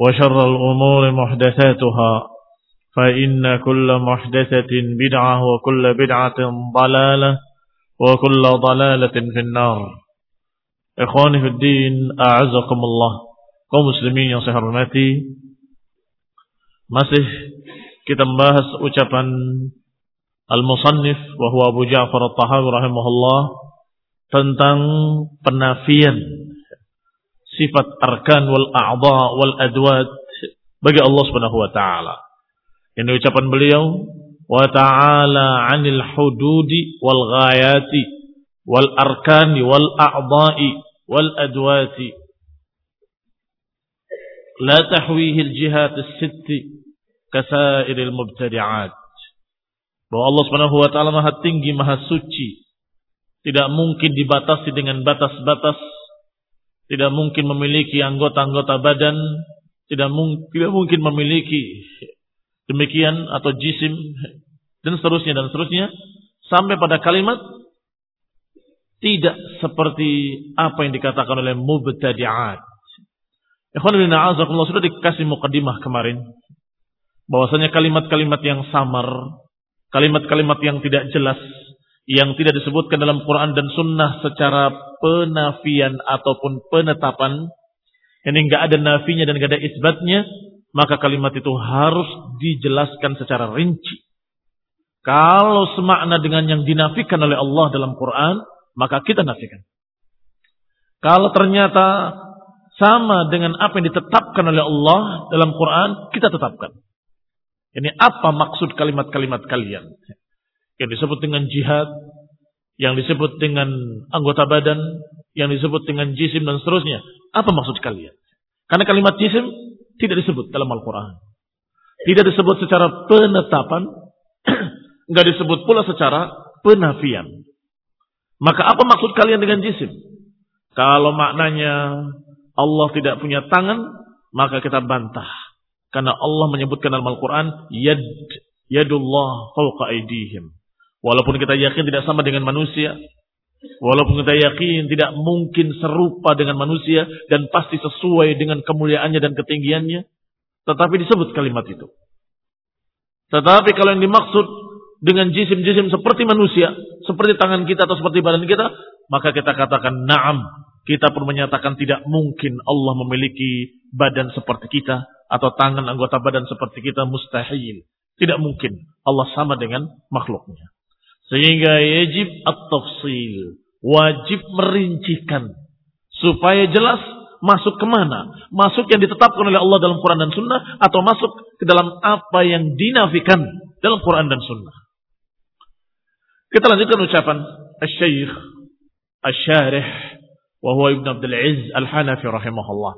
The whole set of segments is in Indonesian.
وشر الأمور محدثاتها فإن كل محدثة بدعة وكل بدعة ضلالة وكل ضلالة في النار. إخواني في الدين أعزكم الله. قوم مسلمين يا صحر المتي masih kita membahas ucapan Al-Musannif wa huwa Abu Ja'far At-Tahawi tentang penafian. Sifat arkan wal a'dha wal adwat bagi Allah Subhanahu wa taala. Ini ucapan beliau wa ta'ala 'anil hududi wal ghayati wal arkani wal a'dha'i wal adwati la tahwihi al jihat as-sitt kasair al mubtadi'at. Bahwa Allah Subhanahu wa taala Maha tinggi, Maha suci. Tidak mungkin dibatasi dengan batas-batas tidak mungkin memiliki anggota-anggota badan, tidak, mung tidak mungkin memiliki demikian atau jisim. Dan seterusnya dan seterusnya. Sampai pada kalimat tidak seperti apa yang dikatakan oleh mubtadi'at. Ikhwan bin a'azakumullah sudah dikasih mukadimah kemarin. Bahwasanya kalimat-kalimat yang samar, kalimat-kalimat yang tidak jelas yang tidak disebutkan dalam Quran dan Sunnah secara penafian ataupun penetapan, ini nggak ada nafinya dan nggak ada isbatnya, maka kalimat itu harus dijelaskan secara rinci. Kalau semakna dengan yang dinafikan oleh Allah dalam Quran, maka kita nafikan. Kalau ternyata sama dengan apa yang ditetapkan oleh Allah dalam Quran, kita tetapkan. Ini apa maksud kalimat-kalimat kalian? yang disebut dengan jihad, yang disebut dengan anggota badan, yang disebut dengan jisim dan seterusnya. Apa maksud kalian? Karena kalimat jisim tidak disebut dalam Al-Quran. Tidak disebut secara penetapan, nggak disebut pula secara penafian. Maka apa maksud kalian dengan jisim? Kalau maknanya Allah tidak punya tangan, maka kita bantah. Karena Allah menyebutkan dalam Al-Quran, Yad, Yadullah fauqa aidihim. Walaupun kita yakin tidak sama dengan manusia, walaupun kita yakin tidak mungkin serupa dengan manusia dan pasti sesuai dengan kemuliaannya dan ketinggiannya, tetapi disebut kalimat itu. Tetapi kalau yang dimaksud dengan jisim-jisim seperti manusia, seperti tangan kita atau seperti badan kita, maka kita katakan na'am. Kita pun menyatakan tidak mungkin Allah memiliki badan seperti kita atau tangan anggota badan seperti kita mustahil. Tidak mungkin Allah sama dengan makhluknya. Sehingga yajib at-tafsil. Wajib merincikan. Supaya jelas masuk ke mana. Masuk yang ditetapkan oleh Allah dalam Quran dan Sunnah. Atau masuk ke dalam apa yang dinafikan dalam Quran dan Sunnah. Kita lanjutkan ucapan Al-Syeikh Al-Syarih wa huwa Ibn Abdul Aziz Al-Hanafi rahimahullah.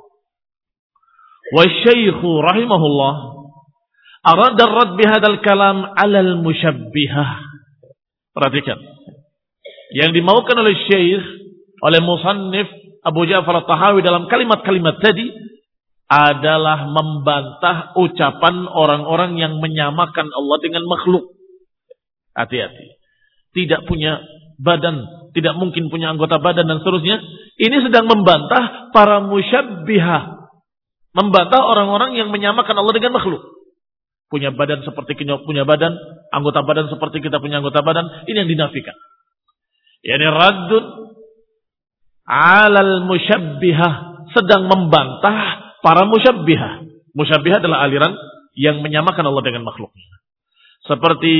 Wa Syekh rahimahullah arada rad bihadzal kalam 'ala al-musyabbihah. Perhatikan. Yang dimaukan oleh Syekh oleh musannif Abu Ja'far At-Tahawi dalam kalimat-kalimat tadi adalah membantah ucapan orang-orang yang menyamakan Allah dengan makhluk. Hati-hati. Tidak punya badan, tidak mungkin punya anggota badan dan seterusnya. Ini sedang membantah para musyabbihah. Membantah orang-orang yang menyamakan Allah dengan makhluk. Punya badan seperti kita punya badan, anggota badan seperti kita punya anggota badan, ini yang dinafikan. Yani raddun alal musyabbihah sedang membantah para musyabbihah. Musyabbihah adalah aliran yang menyamakan Allah dengan makhluknya. Seperti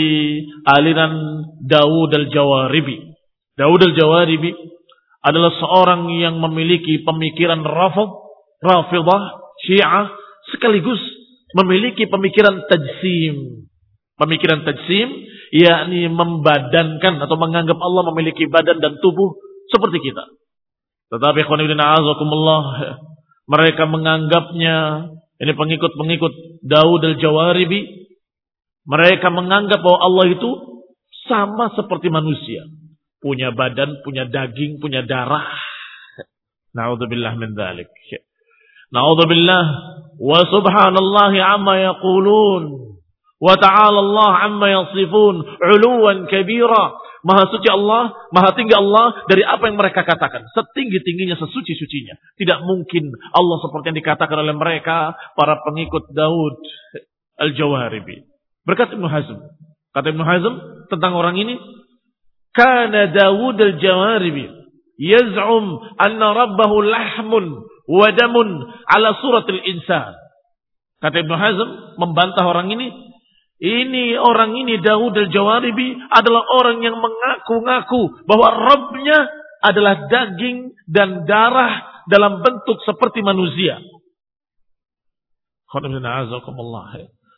aliran Dawud al-Jawaribi. Dawud al-Jawaribi adalah seorang yang memiliki pemikiran rafid, rafidah, syiah, sekaligus memiliki pemikiran tajsim. Pemikiran tajsim, yakni membadankan atau menganggap Allah memiliki badan dan tubuh seperti kita. Tetapi azakumullah mereka menganggapnya ini pengikut-pengikut Daud al-Jawaribi. Mereka menganggap bahwa Allah itu sama seperti manusia. Punya badan, punya daging, punya darah. Na'udzubillah min dhalik. Na'udzubillah. Wa subhanallahi amma yaqulun. Wa ta'ala Allah amma yasifun. Uluwan kabira. Maha suci Allah, maha tinggi Allah dari apa yang mereka katakan. Setinggi-tingginya, sesuci-sucinya. Tidak mungkin Allah seperti yang dikatakan oleh mereka, para pengikut Daud Al-Jawaribi. Berkata Ibn Hazm. Kata Ibn Hazm tentang orang ini. Kana Dawud Al-Jawaribi. Yaz'um anna rabbahu lahmun wadamun ala suratil insan. Kata Ibn Hazm membantah orang ini ini orang ini Daud al-Jawaribi adalah orang yang mengaku-ngaku bahwa Rabbnya adalah daging dan darah dalam bentuk seperti manusia.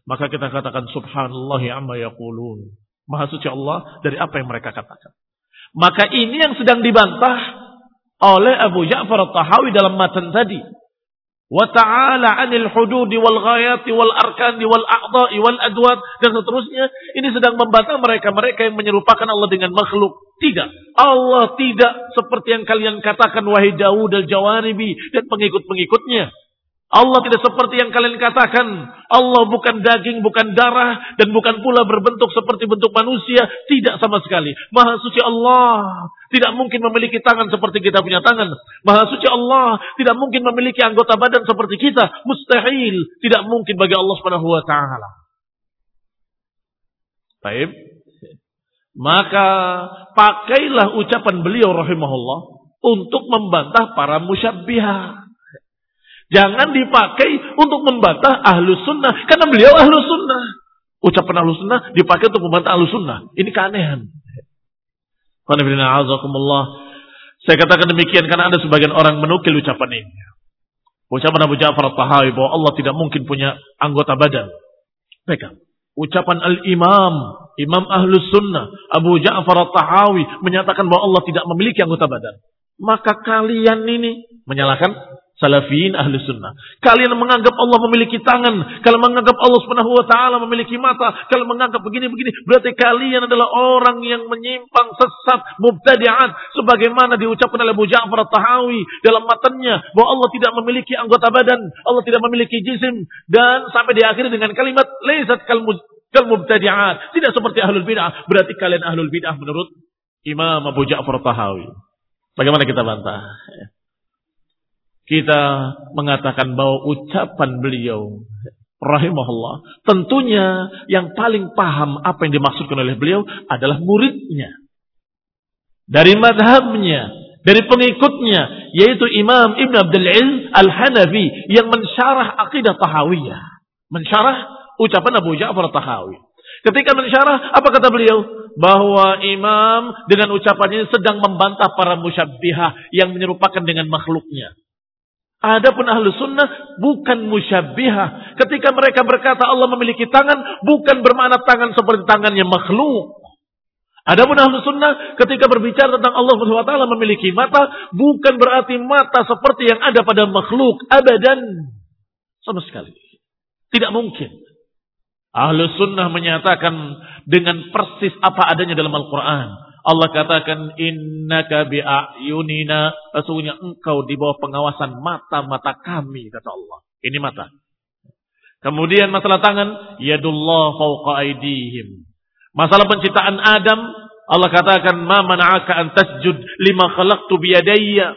Maka kita katakan subhanallah amma yaqulun. Maha suci Allah dari apa yang mereka katakan. Maka ini yang sedang dibantah oleh Abu Ja'far al-Tahawi dalam matan tadi. Wa ta'ala 'anil hududi wal ghayati wal arkani wal a'dha'i wal adwat dan seterusnya. Ini sedang membantah mereka-mereka yang menyerupakan Allah dengan makhluk. Tidak. Allah tidak seperti yang kalian katakan wahai Dawud al-Jawaribi dan pengikut-pengikutnya Allah tidak seperti yang kalian katakan. Allah bukan daging, bukan darah, dan bukan pula berbentuk seperti bentuk manusia. Tidak sama sekali. Maha suci Allah tidak mungkin memiliki tangan seperti kita punya tangan. Maha suci Allah tidak mungkin memiliki anggota badan seperti kita. Mustahil. Tidak mungkin bagi Allah subhanahu wa ta'ala. Baik. Maka pakailah ucapan beliau rahimahullah untuk membantah para musyabbihah. Jangan dipakai untuk membantah ahlu sunnah. Karena beliau ahlu sunnah. Ucapan ahlu sunnah dipakai untuk membantah ahlu sunnah. Ini keanehan. Saya katakan demikian karena ada sebagian orang menukil ucapan ini. Ucapan Abu Ja'far al-Tahawi bahwa Allah tidak mungkin punya anggota badan. Pegang. Ucapan al-imam, imam ahlu sunnah, Abu Ja'far al-Tahawi menyatakan bahwa Allah tidak memiliki anggota badan. Maka kalian ini menyalahkan Salafiyin ahli sunnah. Kalian menganggap Allah memiliki tangan. Kalau menganggap Allah subhanahu wa ta'ala memiliki mata. Kalau menganggap begini-begini. Berarti kalian adalah orang yang menyimpang sesat. Mubtadi'at. Sebagaimana diucapkan oleh Abu Ja'far tahawi dalam matanya. Bahwa Allah tidak memiliki anggota badan. Allah tidak memiliki jisim. Dan sampai diakhiri dengan kalimat. Laisat kal mubtadi'at. Tidak seperti ahlul bid'ah. Berarti kalian ahlul bid'ah menurut Imam Abu Ja'far tahawi. Bagaimana kita bantah? Kita mengatakan bahwa ucapan beliau rahimahullah tentunya yang paling paham apa yang dimaksudkan oleh beliau adalah muridnya. Dari madhabnya dari pengikutnya yaitu Imam Ibn Abdul Aziz Al-Hanafi yang mensyarah akidah Tahawiyah. Mensyarah ucapan Abu Ja'far Tahawi. Ketika mensyarah apa kata beliau? Bahwa imam dengan ucapannya sedang membantah para musyabbihah yang menyerupakan dengan makhluknya Adapun ahlu sunnah bukan musyabihah. Ketika mereka berkata Allah memiliki tangan, bukan bermakna tangan seperti tangannya makhluk. Adapun ahlu sunnah ketika berbicara tentang Allah SWT memiliki mata, bukan berarti mata seperti yang ada pada makhluk. Abadan. Sama sekali. Tidak mungkin. Ahlu sunnah menyatakan dengan persis apa adanya dalam Al-Quran. Allah katakan innaka bi'ayunina sesungguhnya engkau di bawah pengawasan mata-mata kami kata Allah. Ini mata. Kemudian masalah tangan yadullah fawqa aidihim. Masalah penciptaan Adam Allah katakan ma mana'aka an tasjud lima khalaqtu biyadayya.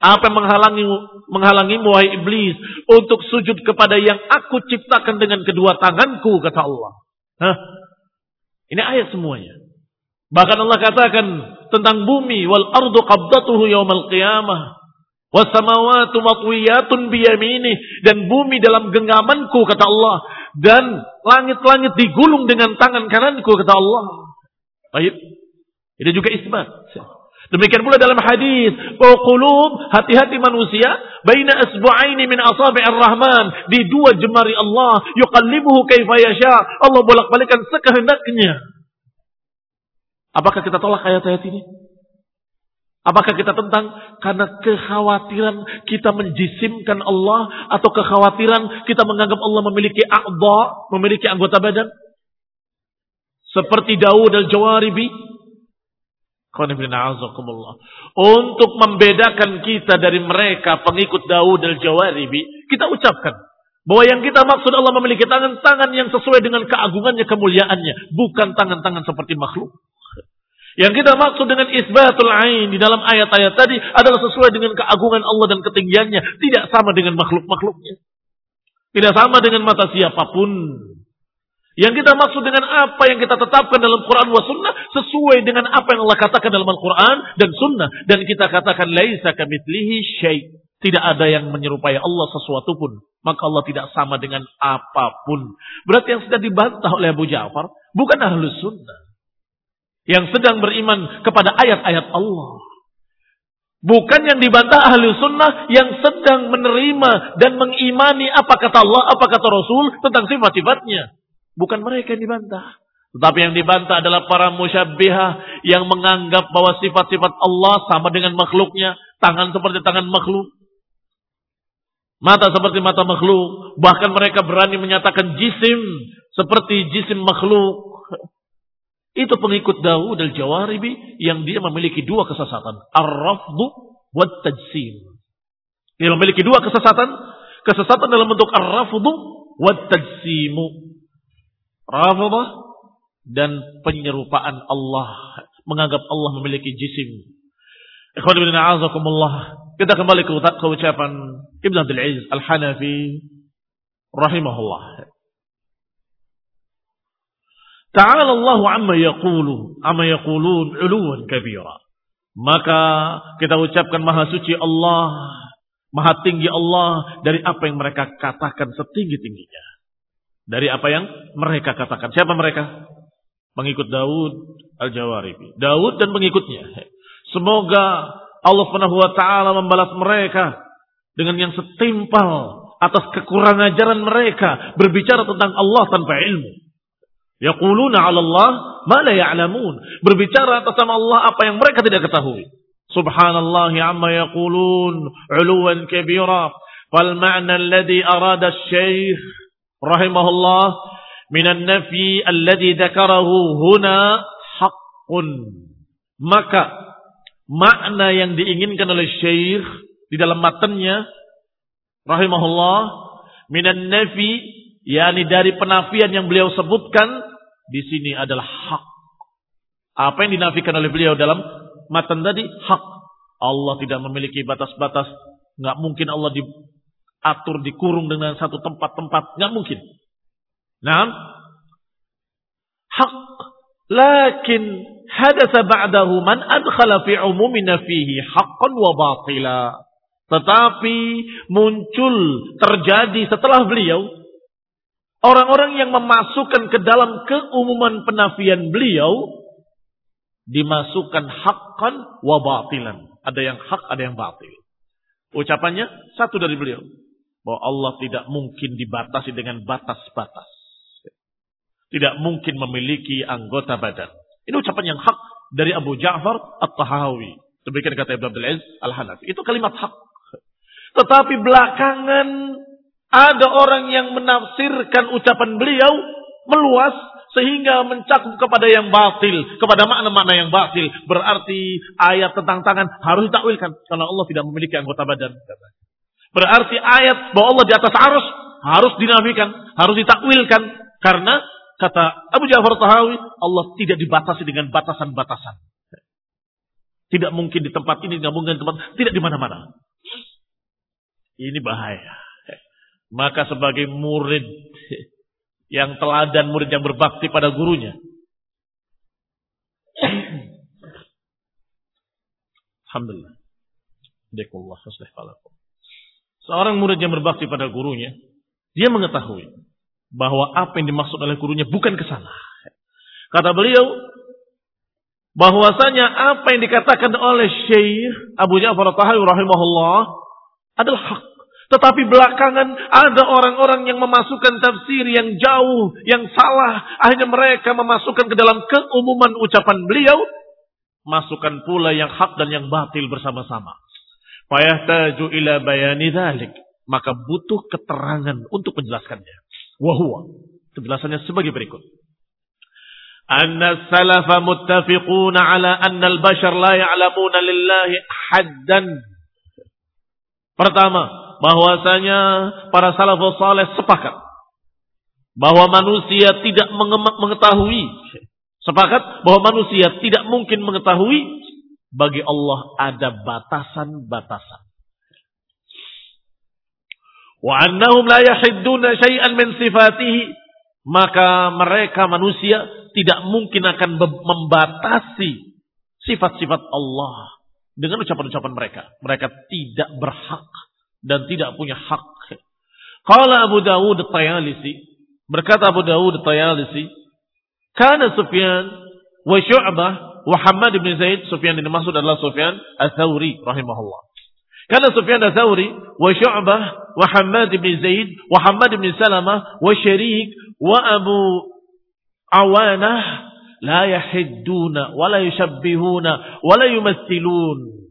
Apa yang menghalangi menghalangi wahai iblis untuk sujud kepada yang aku ciptakan dengan kedua tanganku kata Allah. Hah? Ini ayat semuanya. Bahkan Allah katakan tentang bumi wal ardu qabdatuhu yaumal qiyamah. Was samawati matwiyatun biyamini dan bumi dalam genggamanku kata Allah dan langit-langit digulung dengan tangan kananku kata Allah. Baik. Itu juga isbat. Demikian pula dalam hadis bahwa qulub hati-hati manusia baina asbu'aini min asabi'ir rahman di dua jemari Allah yuqallibuhu kaifa yasha. Allah bolak-balikan sekehendaknya. Apakah kita tolak ayat-ayat ini? Apakah kita tentang karena kekhawatiran kita menjisimkan Allah atau kekhawatiran kita menganggap Allah memiliki a'dha, memiliki anggota badan? Seperti Daud al-Jawaribi. Untuk membedakan kita dari mereka pengikut Daud al-Jawaribi, kita ucapkan bahwa yang kita maksud Allah memiliki tangan-tangan yang sesuai dengan keagungannya, kemuliaannya, bukan tangan-tangan seperti makhluk. Yang kita maksud dengan isbatul ain di dalam ayat-ayat tadi adalah sesuai dengan keagungan Allah dan ketinggiannya. Tidak sama dengan makhluk-makhluknya. Tidak sama dengan mata siapa pun. Yang kita maksud dengan apa yang kita tetapkan dalam Quran wa sunnah sesuai dengan apa yang Allah katakan dalam Al-Quran dan sunnah. Dan kita katakan laisa kamitslihi syai. Tidak ada yang menyerupai Allah sesuatu pun. Maka Allah tidak sama dengan apa pun. Berarti yang sudah dibantah oleh Abu Ja'far bukan ahlus sunnah yang sedang beriman kepada ayat-ayat Allah. Bukan yang dibantah ahli sunnah yang sedang menerima dan mengimani apa kata Allah, apa kata Rasul tentang sifat-sifatnya. Bukan mereka yang dibantah. Tetapi yang dibantah adalah para musyabbihah yang menganggap bahwa sifat-sifat Allah sama dengan makhluknya. Tangan seperti tangan makhluk. Mata seperti mata makhluk. Bahkan mereka berani menyatakan jisim seperti jisim makhluk. Itu pengikut Dawud al-Jawaribi yang dia memiliki dua kesesatan. Ar-rafdu wa tajsim. Dia memiliki dua kesesatan. Kesesatan dalam bentuk ar-rafdu wa tajsimu. Rafadah dan penyerupaan Allah. Menganggap Allah memiliki jisim. Ikhwan ibn a'azakumullah. Kita kembali ke, ucapan Ibn Abdul Aziz al-Hanafi. Rahimahullah. Ta'ala Allah amma yaqulu, amma yaqulun uluwan kabira. Maka kita ucapkan maha suci Allah, maha tinggi Allah dari apa yang mereka katakan setinggi-tingginya. Dari apa yang mereka katakan. Siapa mereka? Pengikut Daud Al-Jawaribi. Daud dan pengikutnya. Semoga Allah Subhanahu wa taala membalas mereka dengan yang setimpal atas kekurangan ajaran mereka berbicara tentang Allah tanpa ilmu. Yaquluna 'ala Allah ma la ya'lamun. Berbicara atas nama Allah apa yang mereka tidak ketahui. Subhanallah amma yaqulun 'uluwan kabira. Fal ma'na alladhi arada asy-syekh rahimahullah min an-nafi alladhi dzakarahu huna haqqun. Maka makna yang diinginkan oleh syekh di dalam matanya rahimahullah minan nafi yakni dari penafian yang beliau sebutkan di sini adalah hak. Apa yang dinafikan oleh beliau dalam matan tadi hak. Allah tidak memiliki batas-batas, nggak mungkin Allah diatur dikurung dengan satu tempat-tempat, nggak mungkin. Nah, hak. Lakin hadasa ba'dahu man adkhala fi umumina fihi haqqan wa batila. Tetapi muncul terjadi setelah beliau Orang-orang yang memasukkan ke dalam keumuman penafian beliau dimasukkan hakkan wa batilan. Ada yang hak, ada yang batil. Ucapannya satu dari beliau. Bahwa Allah tidak mungkin dibatasi dengan batas-batas. Tidak mungkin memiliki anggota badan. Ini ucapan yang hak dari Abu Ja'far At-Tahawi. Demikian kata Ibn Abdul Aziz Al-Hanafi. Itu kalimat hak. Tetapi belakangan ada orang yang menafsirkan ucapan beliau meluas sehingga mencakup kepada yang batil, kepada makna-makna yang batil. Berarti ayat tentang tangan harus ditakwilkan karena Allah tidak memiliki anggota badan. Berarti ayat bahwa Allah di atas arus harus dinafikan, harus ditakwilkan karena kata Abu Ja'far Tahawi, Allah tidak dibatasi dengan batasan-batasan. Tidak mungkin di tempat ini, tidak mungkin di tempat, tidak di mana-mana. Ini bahaya. Maka sebagai murid yang teladan, murid yang berbakti pada gurunya. Alhamdulillah. Seorang murid yang berbakti pada gurunya, dia mengetahui bahwa apa yang dimaksud oleh gurunya bukan ke sana. Kata beliau, bahwasanya apa yang dikatakan oleh Syekh Abu Ja'far Tahawi rahimahullah adalah hak. Tetapi belakangan ada orang-orang yang memasukkan tafsir yang jauh, yang salah. Akhirnya mereka memasukkan ke dalam keumuman ucapan beliau. Masukkan pula yang hak dan yang batil bersama-sama. Fayahtaju ila bayani dhalik. Maka butuh keterangan untuk menjelaskannya. Wahuwa. Penjelasannya sebagai berikut. Anna salafa muttafiquna ala anna al-bashar la ya'lamuna lillahi haddan. Pertama, bahwasanya para salafus saleh sepakat bahwa manusia tidak mengetahui sepakat bahwa manusia tidak mungkin mengetahui bagi Allah ada batasan-batasan. Wa annahum la yahidduna syai'an min sifatihi maka mereka manusia tidak mungkin akan membatasi sifat-sifat Allah dengan ucapan-ucapan mereka. Mereka tidak berhak dan tidak punya hak. Kalau Abu Dawud At-Tayalisi, berkata Abu Dawud At-Tayalisi, kana Sufyan wa Syu'bah wa Hamad bin Zaid, Sufyan ini maksud adalah Sufyan Ats-Tsauri rahimahullah. Kana Sufyan Ats-Tsauri wa Syu'bah wa Hamad bin Zaid wa Hamad bin Salamah wa Syarik wa Abu Awanah la yahidduna wa la yushabbihuna wa la yumathilun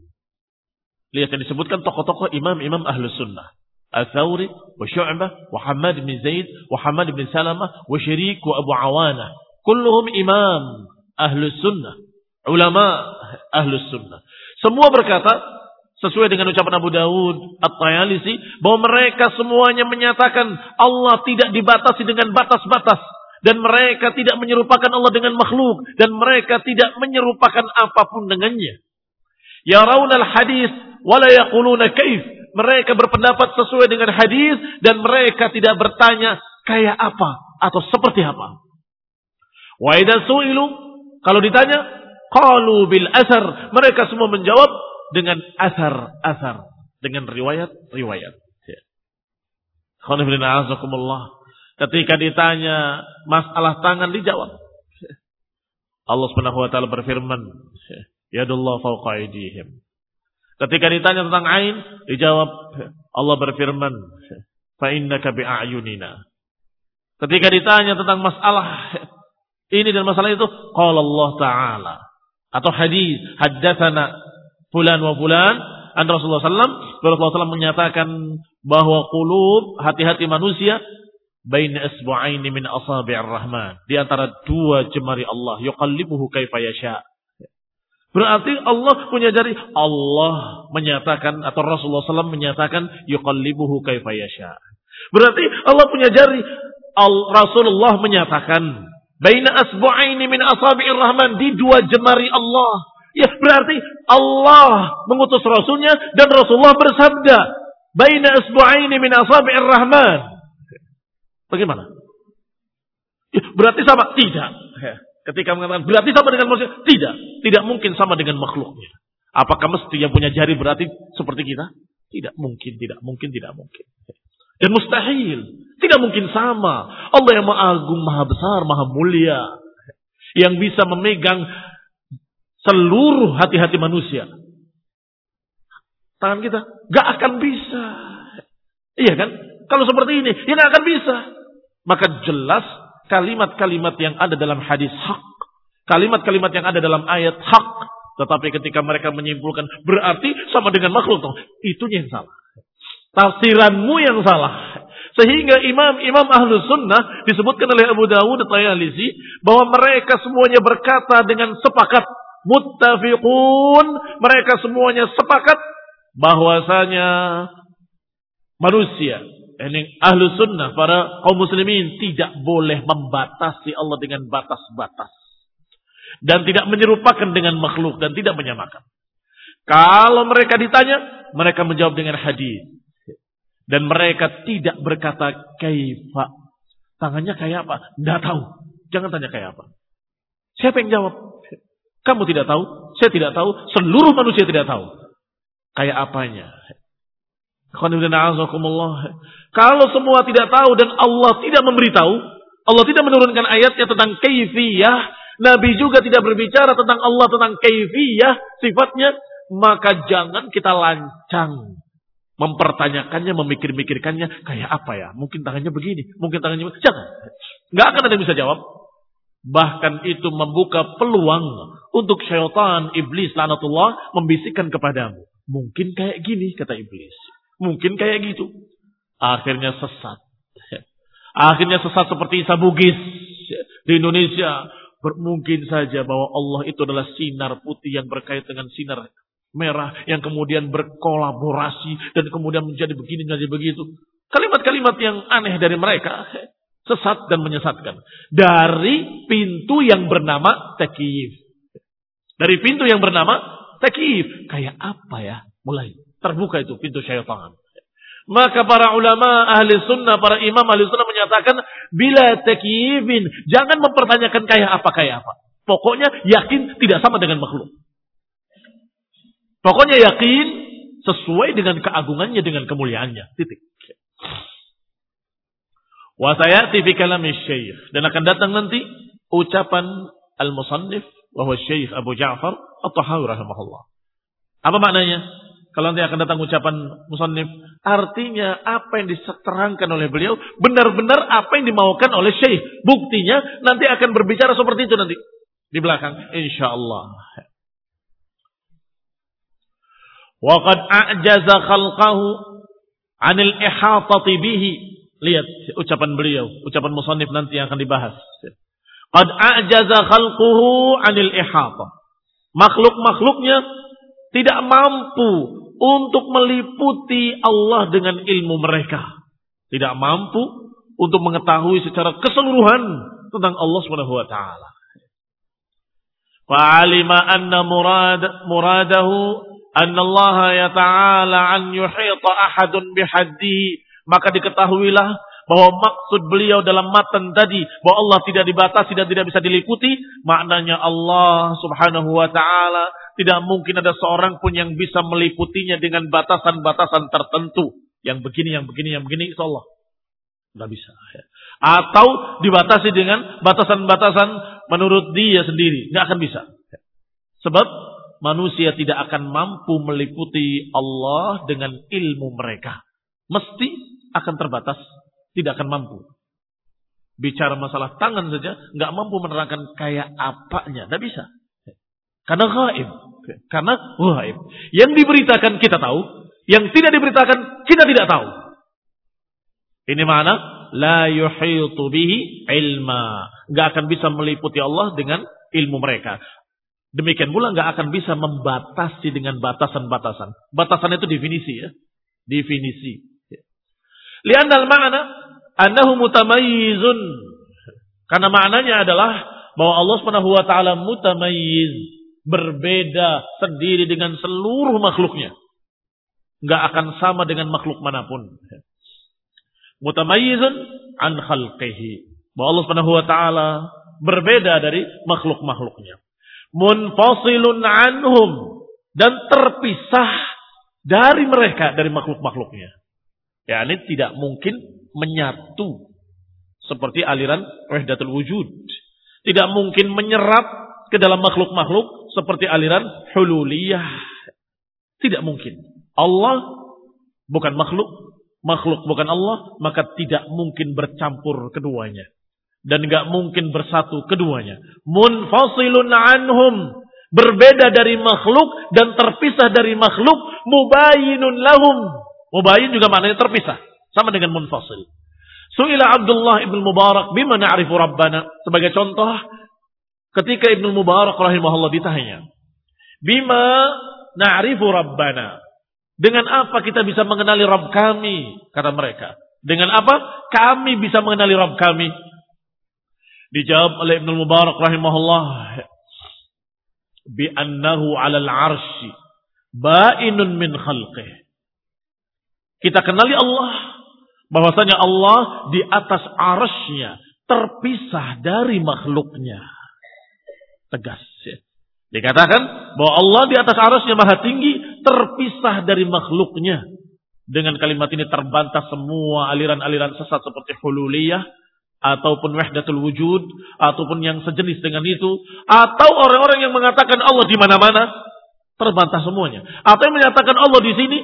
Lihat yang disebutkan tokoh-tokoh imam-imam ahlu sunnah. Al-Thawri, wa Syu'bah, wa Hamad bin Zaid, wa Hamad bin Salamah, wa Syirik, wa Abu Awana. Kulluhum imam ahlu sunnah. Ulama ahlu sunnah. Semua berkata, sesuai dengan ucapan Abu Dawud At-Tayalisi, bahwa mereka semuanya menyatakan Allah tidak dibatasi dengan batas-batas. Dan mereka tidak menyerupakan Allah dengan makhluk. Dan mereka tidak menyerupakan apa pun dengannya. Ya raunal hadis wala yaquluna kaif. Mereka berpendapat sesuai dengan hadis dan mereka tidak bertanya kayak apa atau seperti apa. Wa idza su'ilu kalau ditanya qalu bil asar, mereka semua menjawab dengan asar-asar, dengan riwayat-riwayat. Ya. Ketika ditanya masalah tangan dijawab. Allah Subhanahu wa taala berfirman, "Yadullah fawqa aydihim." Ketika ditanya tentang ain, dijawab Allah berfirman, "Fa innaka bi'ayunina." Ketika ditanya tentang masalah ini dan masalah itu, qala Allah taala atau hadis haddatsana fulan wa fulan an Rasulullah sallam Rasulullah sallam menyatakan bahwa qulub hati-hati manusia baina isbu'aini min asabi'ir rahman di antara dua jemari Allah yuqallibuhu kaifa yasha Berarti Allah punya jari. Allah menyatakan atau Rasulullah SAW menyatakan yuqallibuhu kaifa yasha. Berarti Allah punya jari. Al Rasulullah menyatakan baina asbu'aini min asabi'ir rahman di dua jemari Allah. Ya berarti Allah mengutus Rasulnya dan Rasulullah bersabda baina asbu'aini min asabi'ir rahman. Bagaimana? Ya, berarti sama? Tidak. Ketika mengatakan berarti sama dengan manusia, tidak, tidak mungkin sama dengan makhluknya. Apakah mesti yang punya jari berarti seperti kita? Tidak mungkin, tidak mungkin, tidak mungkin. Dan mustahil, tidak mungkin sama. Allah yang maha agung, maha besar, maha mulia, yang bisa memegang seluruh hati-hati manusia. tangan kita? Gak akan bisa. Iya kan? Kalau seperti ini, ya akan bisa. Maka jelas kalimat-kalimat yang ada dalam hadis hak. Kalimat-kalimat yang ada dalam ayat hak. Tetapi ketika mereka menyimpulkan berarti sama dengan makhluk. Itu yang salah. Tafsiranmu yang salah. Sehingga imam-imam ahlu sunnah disebutkan oleh Abu Dawud Tayalisi bahwa mereka semuanya berkata dengan sepakat muttafiqun mereka semuanya sepakat bahwasanya manusia ini ahlu sunnah para kaum muslimin tidak boleh membatasi Allah dengan batas-batas dan tidak menyerupakan dengan makhluk dan tidak menyamakan kalau mereka ditanya mereka menjawab dengan hadis dan mereka tidak berkata kaifa. Tangannya kayak apa? Tidak tahu. Jangan tanya kayak apa. Siapa yang jawab? Kamu tidak tahu, saya tidak tahu, seluruh manusia tidak tahu. Kayak apanya? Kalau semua tidak tahu dan Allah tidak memberitahu, Allah tidak menurunkan ayatnya tentang kaifiyah, Nabi juga tidak berbicara tentang Allah tentang kaifiyah, sifatnya, maka jangan kita lancang mempertanyakannya, memikir-mikirkannya, kayak apa ya? Mungkin tangannya begini, mungkin tangannya begini. Jangan. Nggak akan ada yang bisa jawab. Bahkan itu membuka peluang untuk syaitan, iblis, lanatullah, membisikkan kepadamu. Mungkin kayak gini, kata iblis. Mungkin kayak gitu. Akhirnya sesat. Akhirnya sesat seperti Isa Bugis di Indonesia. Mungkin saja bahwa Allah itu adalah sinar putih yang berkait dengan sinar merah yang kemudian berkolaborasi dan kemudian menjadi begini menjadi begitu. Kalimat-kalimat yang aneh dari mereka sesat dan menyesatkan. Dari pintu yang bernama tekif. Dari pintu yang bernama tekif. Kayak apa ya? Mulai terbuka itu pintu syaitan. Maka para ulama ahli sunnah, para imam ahli sunnah menyatakan bila tekifin, jangan mempertanyakan kayak apa kayak apa. Pokoknya yakin tidak sama dengan makhluk. Pokoknya yakin sesuai dengan keagungannya, dengan kemuliaannya. Titik. Wa sayati fi kalami. Dan akan datang nanti ucapan al-musannif bahwa syekh Abu Ja'far at-Tahawi rahimahullah. Apa maknanya? Kalau nanti akan datang ucapan musannif, artinya apa yang diterangkan oleh beliau benar-benar apa yang dimaukan oleh syekh. Buktinya nanti akan berbicara seperti itu nanti di belakang insyaallah. Waqad a'jaza khalqahu 'anil ihatati bihi. Lihat ucapan beliau, ucapan musannif nanti yang akan dibahas. Qad a'jaza khalquhu 'anil ihata. Makhluk-makhluknya tidak mampu untuk meliputi Allah dengan ilmu mereka. Tidak mampu untuk mengetahui secara keseluruhan tentang Allah Subhanahu wa taala. Fa'alima anna murad muradahu anna Allah ya ta'ala an yuhita ahadun bihaddihi maka diketahuilah bahwa maksud beliau dalam matan tadi bahwa Allah tidak dibatasi dan tidak bisa diliputi maknanya Allah subhanahu wa ta'ala tidak mungkin ada seorang pun yang bisa meliputinya dengan batasan-batasan tertentu. Yang begini, yang begini, yang begini insya Allah. Tidak bisa atau dibatasi dengan batasan-batasan menurut dia sendiri. Nggak akan bisa. Sebab manusia tidak akan mampu meliputi Allah dengan ilmu mereka. Mesti akan terbatas, tidak akan mampu. Bicara masalah tangan saja, nggak mampu menerangkan kayak apanya, tidak bisa. Karena gaib, karena gaib. Yang diberitakan kita tahu, yang tidak diberitakan kita tidak tahu. Ini mana? La yuhitu bihi ilma. Nggak akan bisa meliputi Allah dengan ilmu mereka. Demikian pula nggak akan bisa membatasi dengan batasan-batasan. Batasan itu definisi ya. Definisi. Lianal makna annahu mutamayyizun. Karena maknanya adalah bahwa Allah Subhanahu wa taala mutamayyiz, berbeda sendiri dengan seluruh makhluknya. Nggak akan sama dengan makhluk mana pun. Mutamayyizun an khalqihi. Bahwa Allah Subhanahu wa taala berbeda dari makhluk-makhluknya munfasilun anhum dan terpisah dari mereka dari makhluk-makhluknya. Ya, ini tidak mungkin menyatu seperti aliran wahdatul wujud. Tidak mungkin menyerap ke dalam makhluk-makhluk seperti aliran hululiyah. Tidak mungkin. Allah bukan makhluk, makhluk bukan Allah, maka tidak mungkin bercampur keduanya. Dan nggak mungkin bersatu keduanya. Munfasilun anhum. Berbeda dari makhluk dan terpisah dari makhluk. Mubayinun lahum. Mubayin juga maknanya terpisah. Sama dengan munfasil. Su'ila Abdullah ibn Mubarak bima na'rifu Rabbana. Sebagai contoh, ketika Ibn Mubarak rahimahullah ditanya. Bima na'rifu Rabbana. Dengan apa kita bisa mengenali Rabb kami? Kata mereka. Dengan apa kami bisa mengenali Rabb kami? Dijawab oleh Ibn Mubarak rahimahullah. Bi'annahu alal arshi. Ba'inun min khalqih. Kita kenali Allah. Bahwasanya Allah di atas arasnya. Terpisah dari makhluknya. Tegas. Ya. Dikatakan bahwa Allah di atas arasnya maha tinggi terpisah dari makhluknya. Dengan kalimat ini terbantah semua aliran-aliran sesat seperti hululiyah ataupun wahdatul wujud ataupun yang sejenis dengan itu atau orang-orang yang mengatakan Allah di mana-mana terbantah semuanya. Atau yang menyatakan Allah di sini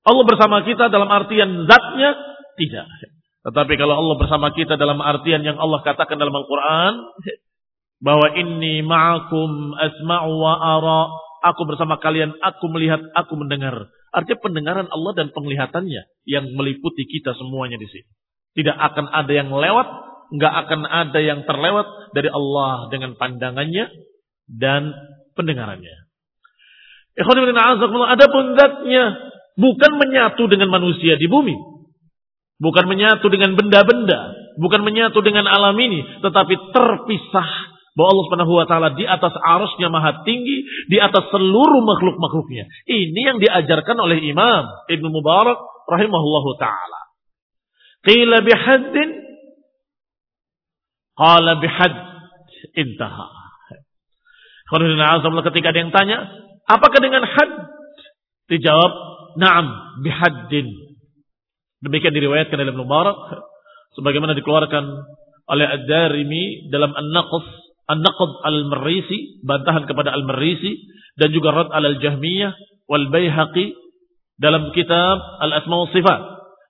Allah bersama kita dalam artian zatnya tidak. Tetapi kalau Allah bersama kita dalam artian yang Allah katakan dalam Al-Qur'an bahwa inni ma'akum asma'u wa ara Aku bersama kalian, aku melihat, aku mendengar. Artinya pendengaran Allah dan penglihatannya yang meliputi kita semuanya di sini. Tidak akan ada yang lewat, nggak akan ada yang terlewat dari Allah dengan pandangannya dan pendengarannya. Ada pun zatnya bukan menyatu dengan manusia di bumi. Bukan menyatu dengan benda-benda. Bukan menyatu dengan alam ini. Tetapi terpisah bahwa Allah Subhanahu wa taala di atas arusnya maha tinggi, di atas seluruh makhluk-makhluknya. Ini yang diajarkan oleh Imam Ibnu Mubarak rahimahullahu taala. Qila bihaddin qala bihad intaha. Ketika ada yang tanya, apakah dengan had? Dijawab, na'am bihaddin. Demikian diriwayatkan oleh Ibnu Mubarak sebagaimana dikeluarkan oleh Ad-Darimi dalam An-Naqs An-Naqd al-Marisi, bantahan kepada al-Marisi dan juga Rad al-Jahmiyah wal Baihaqi dalam kitab Al-Asma wa Sifat.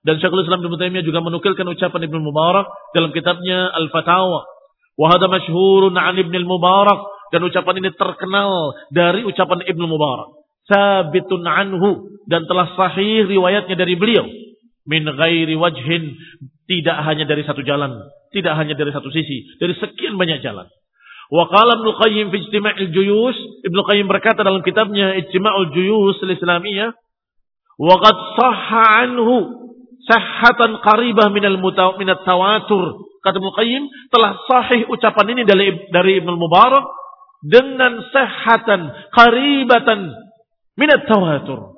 Dan Syekhul Islam Ibnu Taimiyah juga menukilkan ucapan Ibnu Mubarak dalam kitabnya Al-Fatawa. Wa hadha masyhurun 'an Ibnu Mubarak dan ucapan ini terkenal dari ucapan Ibnu Mubarak. Sabitun anhu dan telah sahih riwayatnya dari beliau min ghairi wajhin tidak hanya dari satu jalan, tidak hanya dari satu sisi, dari sekian banyak jalan. Wa qala Ibnu Qayyim fi Ijtima'il Juyus, Ibnu Qayyim berkata dalam kitabnya Ijtima'ul Juyus al-Islamiyah, wa qad sahha anhu sahhatan qaribah minal minat tawatur. Kata Ibnu Qayyim telah sahih ucapan ini dari dari Ibnu Mubarak dengan sahhatan qaribatan minat tawatur.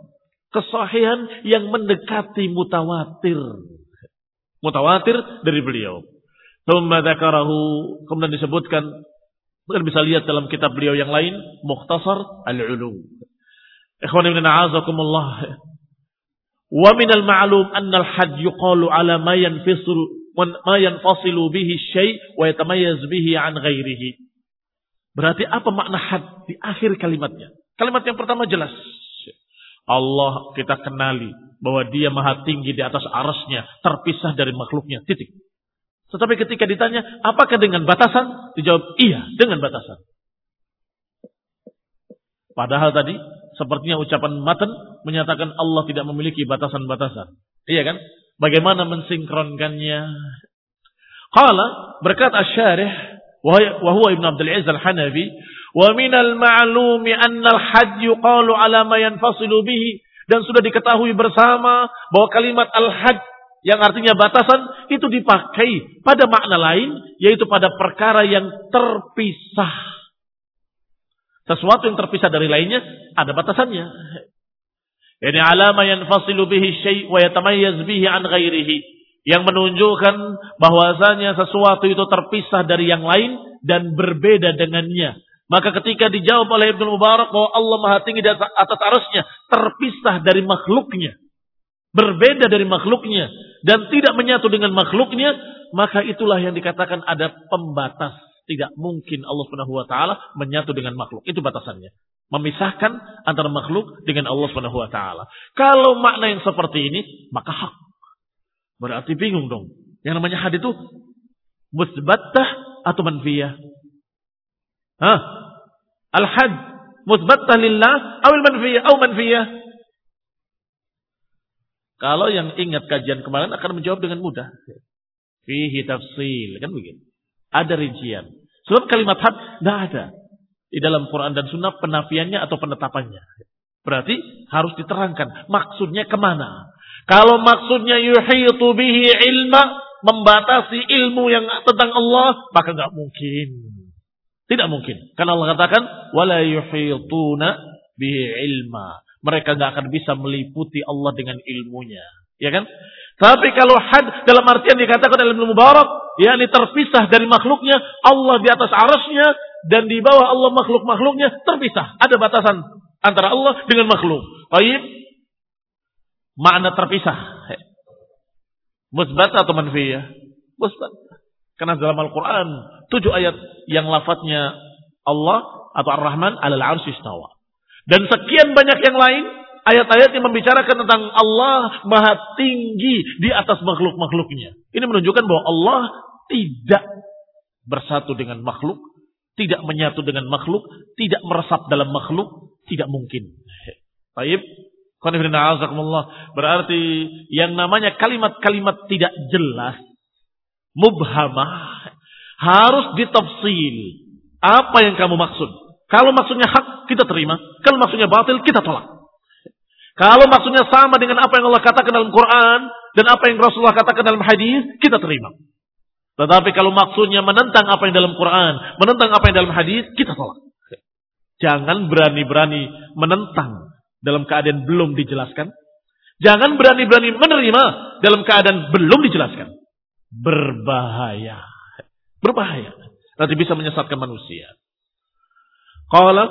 Kesahihan yang mendekati mutawatir. Mutawatir dari beliau. Thumma kemudian disebutkan Mungkin bisa lihat dalam kitab beliau yang lain, Mukhtasar Al-Ulu. Ikhwan ibn a'azakumullah. Wa min al-ma'lum anna al-had yuqalu ala ma yanfisul ma yanfasilu bihi syai' wa yatamayyaz bihi an ghairihi. Berarti apa makna had di akhir kalimatnya? Kalimat yang pertama jelas. Allah kita kenali bahwa dia maha tinggi di atas arasnya, terpisah dari makhluknya. Titik. Tetapi ketika ditanya, apakah dengan batasan? Dijawab, iya, dengan batasan. Padahal tadi, sepertinya ucapan matan menyatakan Allah tidak memiliki batasan-batasan. Iya kan? Bagaimana mensinkronkannya? Qala berkat asy-syarih wa huwa Ibnu Abdul Aziz Al-Hanafi wa min al-ma'lumi anna al-hajj yuqalu ala ma yanfasilu bihi dan sudah diketahui bersama bahwa kalimat al-hajj yang artinya batasan itu dipakai pada makna lain yaitu pada perkara yang terpisah. Sesuatu yang terpisah dari lainnya ada batasannya. Ini alama yang fasilu bihi syai' wa yatamayyaz bihi an ghairihi. Yang menunjukkan bahwasanya sesuatu itu terpisah dari yang lain dan berbeda dengannya. Maka ketika dijawab oleh Ibnu Mubarak bahwa Allah Maha Tinggi di atas arusnya terpisah dari makhluknya berbeda dari makhluknya dan tidak menyatu dengan makhluknya, maka itulah yang dikatakan ada pembatas, Tidak mungkin Allah Subhanahu wa taala menyatu dengan makhluk. Itu batasannya. Memisahkan antara makhluk dengan Allah Subhanahu wa taala. Kalau makna yang seperti ini, maka hak. Berarti bingung dong. Yang namanya had itu musbattah atau manfiyah? Hah? Al-had musbattah lillah atau manfiyah atau manfiyah? Kalau yang ingat kajian kemarin akan menjawab dengan mudah. Fihi tafsil. Kan begitu. Ada rincian. Sebab kalimat had tidak ada. Di dalam Quran dan Sunnah penafiannya atau penetapannya. Berarti harus diterangkan. Maksudnya ke mana? Kalau maksudnya yuhitu bihi ilma. Membatasi ilmu yang tentang Allah. Maka nggak mungkin. Tidak mungkin. Karena Allah katakan. Wala yuhituna bihi ilma mereka nggak akan bisa meliputi Allah dengan ilmunya. Ya kan? Tapi kalau had dalam artian dikatakan dalam ilmu mubarak, yakni terpisah dari makhluknya, Allah di atas arasnya, dan di bawah Allah makhluk-makhluknya terpisah. Ada batasan antara Allah dengan makhluk. Baik, makna terpisah. Musbat atau manfiyah? Musbat. Karena dalam Al-Quran, tujuh ayat yang lafadznya Allah atau Ar-Rahman arus istawa. Dan sekian banyak yang lain ayat-ayat yang membicarakan tentang Allah maha tinggi di atas makhluk-makhluknya. Ini menunjukkan bahwa Allah tidak bersatu dengan makhluk, tidak menyatu dengan makhluk, tidak meresap dalam makhluk, tidak mungkin. Baik. Berarti yang namanya kalimat-kalimat tidak jelas, mubhamah, harus ditafsil. Apa yang kamu maksud? Kalau maksudnya hak, kita terima. Kalau maksudnya batil, kita tolak. Kalau maksudnya sama dengan apa yang Allah katakan dalam Quran dan apa yang Rasulullah katakan dalam hadis, kita terima. Tetapi kalau maksudnya menentang apa yang dalam Quran, menentang apa yang dalam hadis, kita tolak. Jangan berani-berani menentang dalam keadaan belum dijelaskan. Jangan berani-berani menerima dalam keadaan belum dijelaskan. Berbahaya. Berbahaya. Nanti bisa menyesatkan manusia. Qala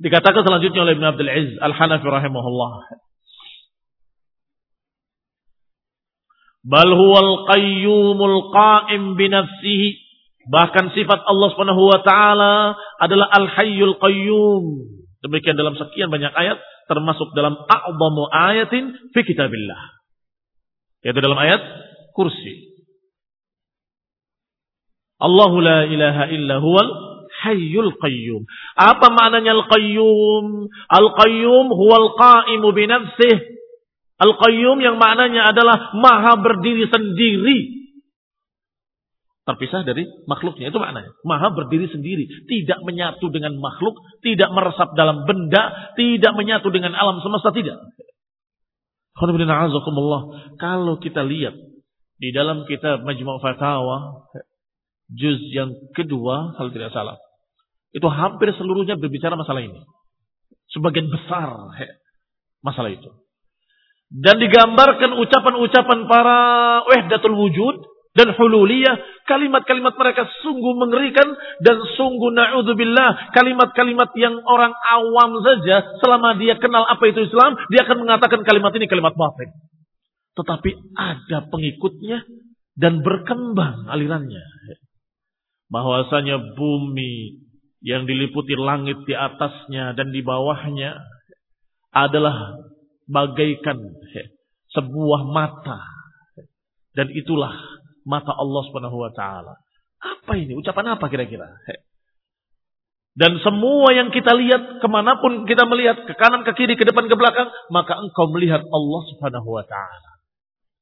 dikatakan selanjutnya oleh Ibn Abdul Aziz Al-Hanafi rahimahullah. Bal huwal qayyumul qa'im binafsihi. Bahkan sifat Allah Subhanahu wa taala adalah Al-Hayyul Qayyum. Demikian dalam sekian banyak ayat termasuk dalam a'zamu ayatin fi kitabillah. Yaitu dalam ayat kursi. Allahu la ilaha illa huwal Hayyul Qayyum. Apa maknanya Al-Qayyum? Al-Qayyum huwal qa'imu binafsih. Al-Qayyum yang maknanya adalah maha berdiri sendiri. Terpisah dari makhluknya. Itu maknanya. Maha berdiri sendiri. Tidak menyatu dengan makhluk. Tidak meresap dalam benda. Tidak menyatu dengan alam semesta. Tidak. Kalau kita lihat di dalam kitab Majmu' Fatawa juz yang kedua kalau tidak salah itu hampir seluruhnya berbicara masalah ini. Sebagian besar masalah itu. Dan digambarkan ucapan-ucapan para wahdatul wujud dan hululiyah. Kalimat-kalimat mereka sungguh mengerikan dan sungguh na'udzubillah. Kalimat-kalimat yang orang awam saja selama dia kenal apa itu Islam. Dia akan mengatakan kalimat ini kalimat batin. Tetapi ada pengikutnya dan berkembang alirannya. Bahwasanya bumi yang diliputi langit di atasnya dan di bawahnya adalah bagaikan sebuah mata dan itulah mata Allah Subhanahu wa taala. Apa ini? Ucapan apa kira-kira? Dan semua yang kita lihat, ke mana pun kita melihat, ke kanan, ke kiri, ke depan, ke belakang, maka engkau melihat Allah subhanahu wa ta'ala.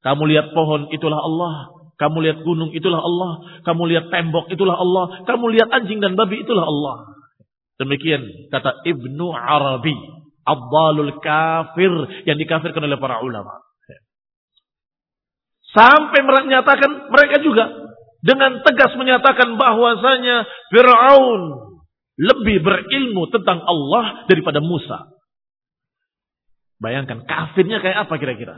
Kamu lihat pohon, itulah Allah. Kamu lihat gunung itulah Allah. Kamu lihat tembok itulah Allah. Kamu lihat anjing dan babi itulah Allah. Demikian kata Ibnu Arabi. Abdalul kafir yang dikafirkan oleh para ulama. Sampai menyatakan mereka juga dengan tegas menyatakan bahwasanya Fir'aun lebih berilmu tentang Allah daripada Musa. Bayangkan kafirnya kayak apa kira-kira?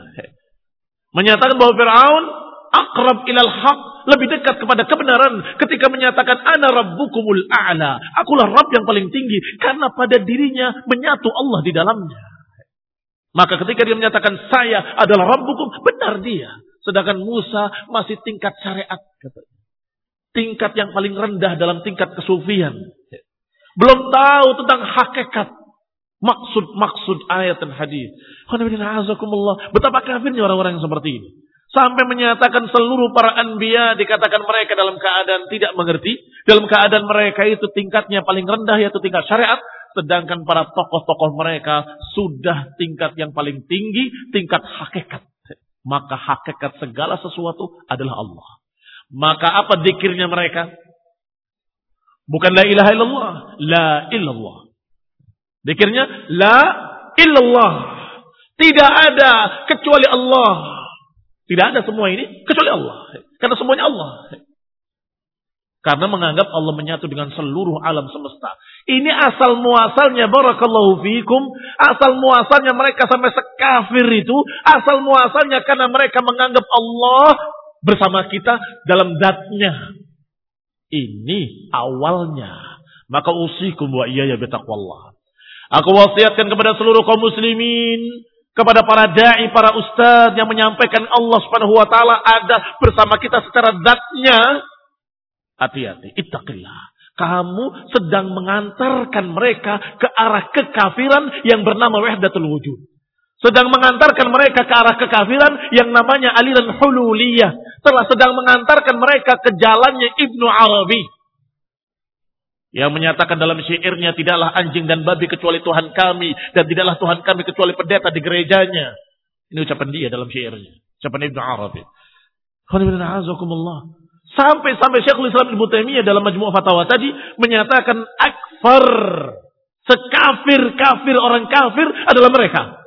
Menyatakan bahwa Fir'aun akrab ilal haq, lebih dekat kepada kebenaran ketika menyatakan ana rabbukumul a'la. Akulah Rabb yang paling tinggi karena pada dirinya menyatu Allah di dalamnya. Maka ketika dia menyatakan saya adalah Rabbukum, benar dia. Sedangkan Musa masih tingkat syariat tingkat yang paling rendah dalam tingkat kesufian. Belum tahu tentang hakikat maksud-maksud ayat dan hadis. Betapa kafirnya orang-orang yang seperti ini. Sampai menyatakan seluruh para anbiya dikatakan mereka dalam keadaan tidak mengerti. Dalam keadaan mereka itu tingkatnya paling rendah yaitu tingkat syariat. Sedangkan para tokoh-tokoh mereka sudah tingkat yang paling tinggi, tingkat hakikat. Maka hakikat segala sesuatu adalah Allah. Maka apa dikirnya mereka? Bukan la ilaha illallah. La illallah. Dikirnya la illallah. Tidak ada kecuali Allah. Tidak ada semua ini kecuali Allah. Karena semuanya Allah. Karena menganggap Allah menyatu dengan seluruh alam semesta. Ini asal muasalnya barakallahu fikum. Asal muasalnya mereka sampai sekafir itu. Asal muasalnya karena mereka menganggap Allah bersama kita dalam zatnya. Ini awalnya. Maka usikum wa iya ya. Aku wasiatkan kepada seluruh kaum muslimin kepada para dai, para ustadz yang menyampaikan Allah Subhanahu wa taala ada bersama kita secara zatnya. Hati-hati, ittaqillah. Kamu sedang mengantarkan mereka ke arah kekafiran yang bernama wahdatul wujud. Sedang mengantarkan mereka ke arah kekafiran yang namanya aliran hululiyah. Telah sedang mengantarkan mereka ke jalannya Ibnu Arabi yang menyatakan dalam syairnya tidaklah anjing dan babi kecuali Tuhan kami dan tidaklah Tuhan kami kecuali pendeta di gerejanya. Ini ucapan dia dalam syairnya. Ucapan Ibnu Arabi. Sampai-sampai Syekhul Islam Ibnu Taimiyah dalam Majmu' Fatawa tadi menyatakan akfar sekafir-kafir orang kafir adalah mereka.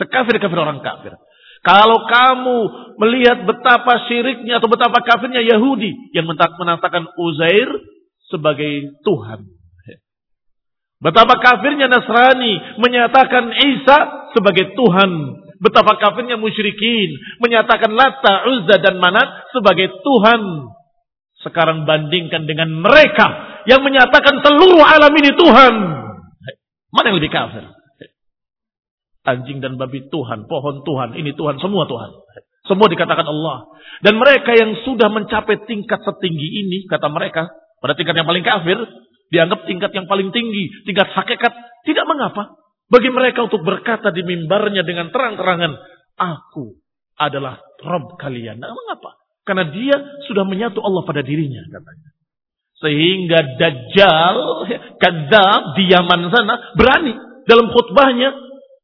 Sekafir-kafir orang kafir. Kalau kamu melihat betapa syiriknya atau betapa kafirnya Yahudi yang menatakan Uzair sebagai Tuhan. Betapa kafirnya Nasrani menyatakan Isa sebagai Tuhan. Betapa kafirnya musyrikin menyatakan Lata, Uzza dan Manat sebagai Tuhan. Sekarang bandingkan dengan mereka yang menyatakan seluruh alam ini Tuhan. Mana yang lebih kafir? Anjing dan babi Tuhan, pohon Tuhan, ini Tuhan, semua Tuhan. Semua dikatakan Allah. Dan mereka yang sudah mencapai tingkat setinggi ini, kata mereka, pada tingkat yang paling kafir, dianggap tingkat yang paling tinggi, tingkat hakikat, tidak mengapa. Bagi mereka untuk berkata di mimbarnya dengan terang-terangan, aku adalah Rob kalian. Nah, mengapa? Karena dia sudah menyatu Allah pada dirinya, katanya. Sehingga Dajjal, kadzab di Yaman sana, berani dalam khutbahnya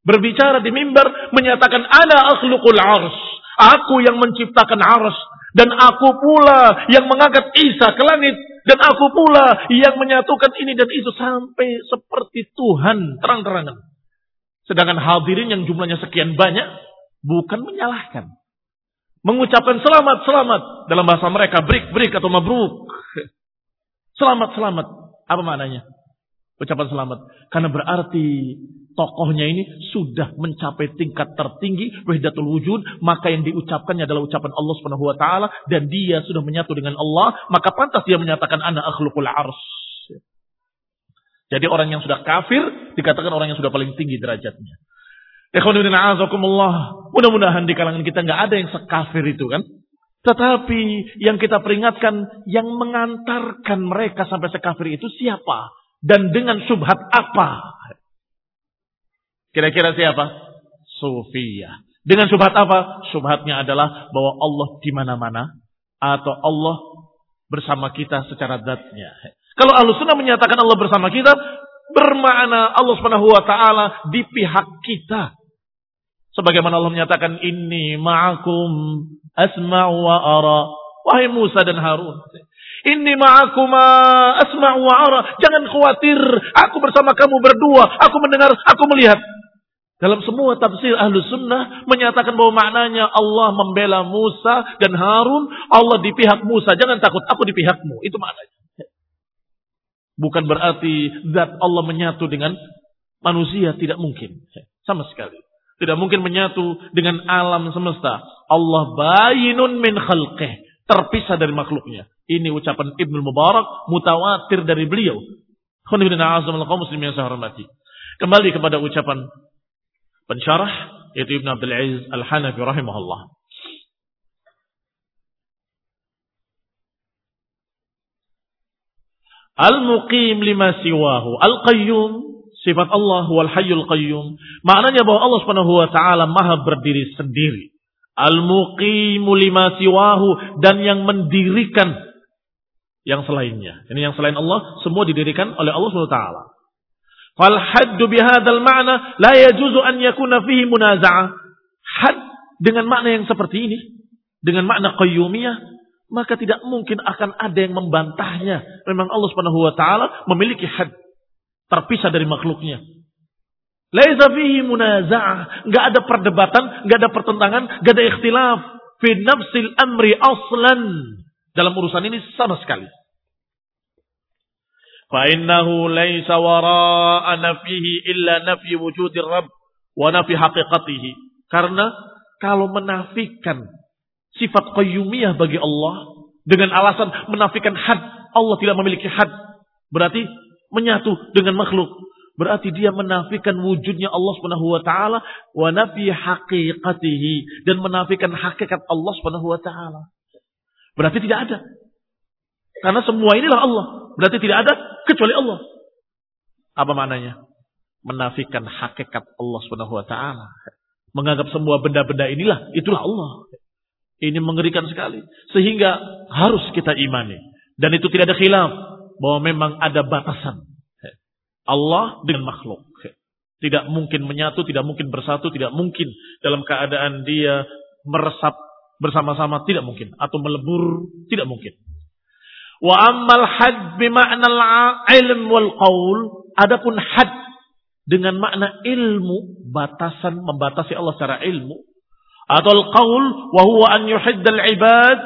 berbicara di mimbar menyatakan ada akhlukul ars. Aku yang menciptakan ars dan aku pula yang mengangkat Isa ke langit dan aku pula yang menyatukan ini dan itu sampai seperti Tuhan terang-terangan. Sedangkan hadirin yang jumlahnya sekian banyak bukan menyalahkan. Mengucapkan selamat-selamat dalam bahasa mereka break-break atau mabruk. Selamat-selamat. Apa maknanya? Ucapan selamat. Karena berarti tokohnya ini sudah mencapai tingkat tertinggi wahdatul wujud, maka yang diucapkannya adalah ucapan Allah Subhanahu wa taala dan dia sudah menyatu dengan Allah, maka pantas dia menyatakan ana akhlukul ars. Jadi orang yang sudah kafir dikatakan orang yang sudah paling tinggi derajatnya. Mudah-mudahan di kalangan kita nggak ada yang sekafir itu kan. Tetapi yang kita peringatkan yang mengantarkan mereka sampai sekafir itu siapa? Dan dengan subhat apa? Kira-kira siapa? Sufia. Dengan subhat apa? Subhatnya adalah bahwa Allah di mana-mana atau Allah bersama kita secara zatnya. Kalau Allah sunnah menyatakan Allah bersama kita, bermakna Allah Subhanahu wa taala di pihak kita. Sebagaimana Allah menyatakan ini ma'akum asma'u wa ara. Wahai Musa dan Harun. Ini ma'akuma asma'u wa ara. Jangan khawatir. Aku bersama kamu berdua. Aku mendengar, aku melihat. Dalam semua tafsir ahlu sunnah menyatakan bahwa maknanya Allah membela Musa dan Harun. Allah di pihak Musa. Jangan takut, aku di pihakmu. Itu maknanya. Bukan berarti zat Allah menyatu dengan manusia. Tidak mungkin. Sama sekali. Tidak mungkin menyatu dengan alam semesta. Allah bayinun min khalqih. Terpisah dari makhluknya. Ini ucapan Ibnu Mubarak. Mutawatir dari beliau. Kembali kepada ucapan pensyarah yaitu Ibn Abdul Aziz Al-Hanafi rahimahullah. Al-muqim lima siwahu. Al-qayyum sifat Allah wal hayyul qayyum. Maknanya bahwa Allah Subhanahu wa taala maha berdiri sendiri. Al-muqimu lima siwahu dan yang mendirikan yang selainnya. Ini yang selain Allah semua didirikan oleh Allah Subhanahu wa taala. Fal haddu bihadzal ma'na la yajuzu an yakuna fihi munaza'ah. Had dengan makna yang seperti ini, dengan makna qayyumiyah, maka tidak mungkin akan ada yang membantahnya. Memang Allah Subhanahu wa taala memiliki had terpisah dari makhluknya. Laisa fihi munaza'ah, enggak ada perdebatan, enggak ada pertentangan, enggak ada ikhtilaf fi nafsil amri aslan. Dalam urusan ini sama sekali. Fa innahu laisa wara'a nafihi illa nafi wujudir rabb wa nafi haqiqatihi. Karena kalau menafikan sifat qayyumiyah bagi Allah dengan alasan menafikan had. Allah tidak memiliki had. Berarti menyatu dengan makhluk. Berarti dia menafikan wujudnya Allah Subhanahu wa taala wa nafi haqiqatihi dan menafikan hakikat Allah Subhanahu wa taala. Berarti tidak ada. Karena semua inilah Allah. Berarti tidak ada kecuali Allah. Apa maknanya? Menafikan hakikat Allah Subhanahu wa taala. Menganggap semua benda-benda inilah itulah Allah. Ini mengerikan sekali. Sehingga harus kita imani. Dan itu tidak ada khilaf. Bahwa memang ada batasan. Allah dengan makhluk. Tidak mungkin menyatu, tidak mungkin bersatu, tidak mungkin dalam keadaan dia meresap bersama-sama, tidak mungkin. Atau melebur, tidak mungkin. Wa ammal had bima'nal ilm wal qaul. Adapun had dengan makna ilmu, batasan membatasi Allah secara ilmu atau al-qaul wa huwa an yuhiddal ibad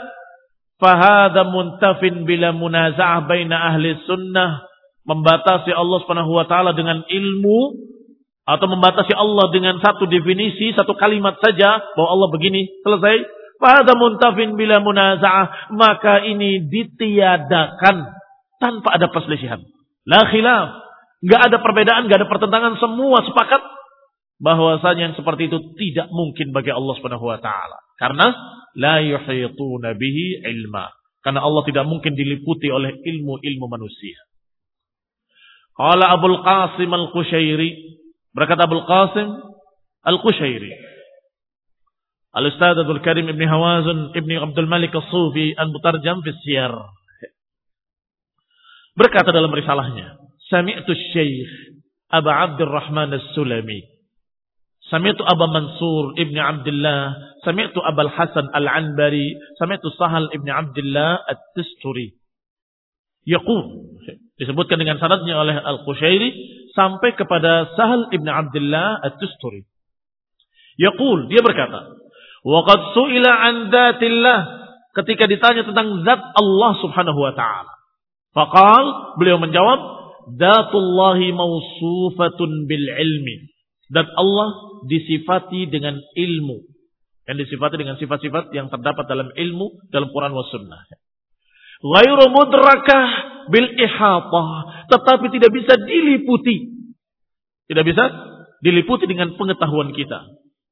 fahadha muntafin bila munaza'ah baina ahli sunnah membatasi Allah Subhanahu wa taala dengan ilmu atau membatasi Allah dengan satu definisi, satu kalimat saja bahwa Allah begini, selesai. Fahadha muntafin bila munaza'ah, maka ini ditiadakan tanpa ada perselisihan. La khilaf. Enggak ada perbedaan, enggak ada pertentangan, semua sepakat bahwasanya yang seperti itu tidak mungkin bagi Allah Subhanahu wa taala. Karena la yuhituna bihi ilma. Karena Allah tidak mungkin diliputi oleh ilmu-ilmu manusia. Qala Abdul Qasim Al-Qushairi, berkata Abdul Qasim Al-Qushairi. Al-Ustadz Abdul Karim Ibn Hawazun Ibn Abdul Malik As-Sufi An-Mutarjam fi Siyar. Berkata dalam risalahnya, Sami'tu Syekh Abu Abdurrahman As-Sulami Sami'tu Aba Mansur ibni Abdullah, sami'tu Abul Hasan Al-Anbari, sami'tu Sahal ibni Abdullah At-Tisturi. Yaqul disebutkan dengan sanadnya oleh Al-Qushairi sampai kepada Sahal ibni Abdullah At-Tisturi. Yaqul dia berkata, "Wa qad su'ila an dzatillah" ketika ditanya tentang zat Allah Subhanahu wa taala. Faqal beliau menjawab, "Dzatullahi mausufatun bil ilmi." Dan Allah disifati dengan ilmu. Yang disifati dengan sifat-sifat yang terdapat dalam ilmu dalam Quran wa sunnah. Ghairu mudrakah bil ihatah. Tetapi tidak bisa diliputi. Tidak bisa diliputi dengan pengetahuan kita.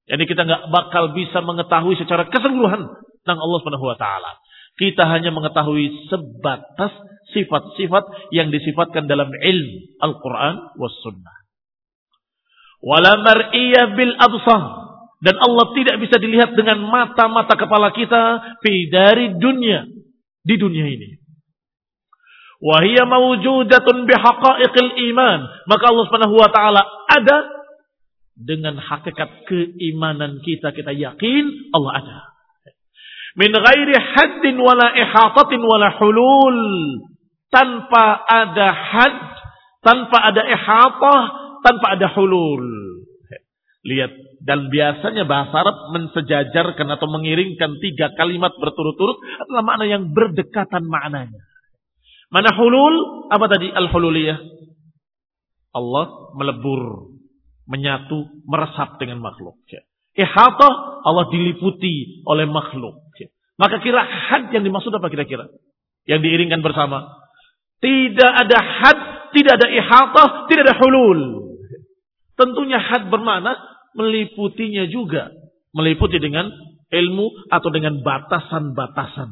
Jadi kita nggak bakal bisa mengetahui secara keseluruhan tentang Allah Subhanahu wa taala. Kita hanya mengetahui sebatas sifat-sifat yang disifatkan dalam ilmu Al-Quran was sunnah. Wala mar'iyah bil absar. Dan Allah tidak bisa dilihat dengan mata-mata kepala kita dari dunia. Di dunia ini. Wahia mawujudatun bihaqa'iqil iman. Maka Allah subhanahu wa ta'ala ada dengan hakikat keimanan kita. Kita yakin Allah ada. Min ghairi haddin wala ihatatin wala hulul. Tanpa ada had, tanpa ada ihatah, tanpa ada hulul. Lihat, dan biasanya bahasa Arab mensejajarkan atau mengiringkan tiga kalimat berturut-turut adalah makna yang berdekatan maknanya. Mana hulul? Apa tadi al-hululiyah? Allah melebur, menyatu, meresap dengan makhluk. Ihatah, Allah diliputi oleh makhluk. Maka kira had yang dimaksud apa kira-kira? Yang diiringkan bersama. Tidak ada had, tidak ada ihatah, tidak ada hulul. Tentunya had bermakna meliputinya juga. Meliputi dengan ilmu atau dengan batasan-batasan.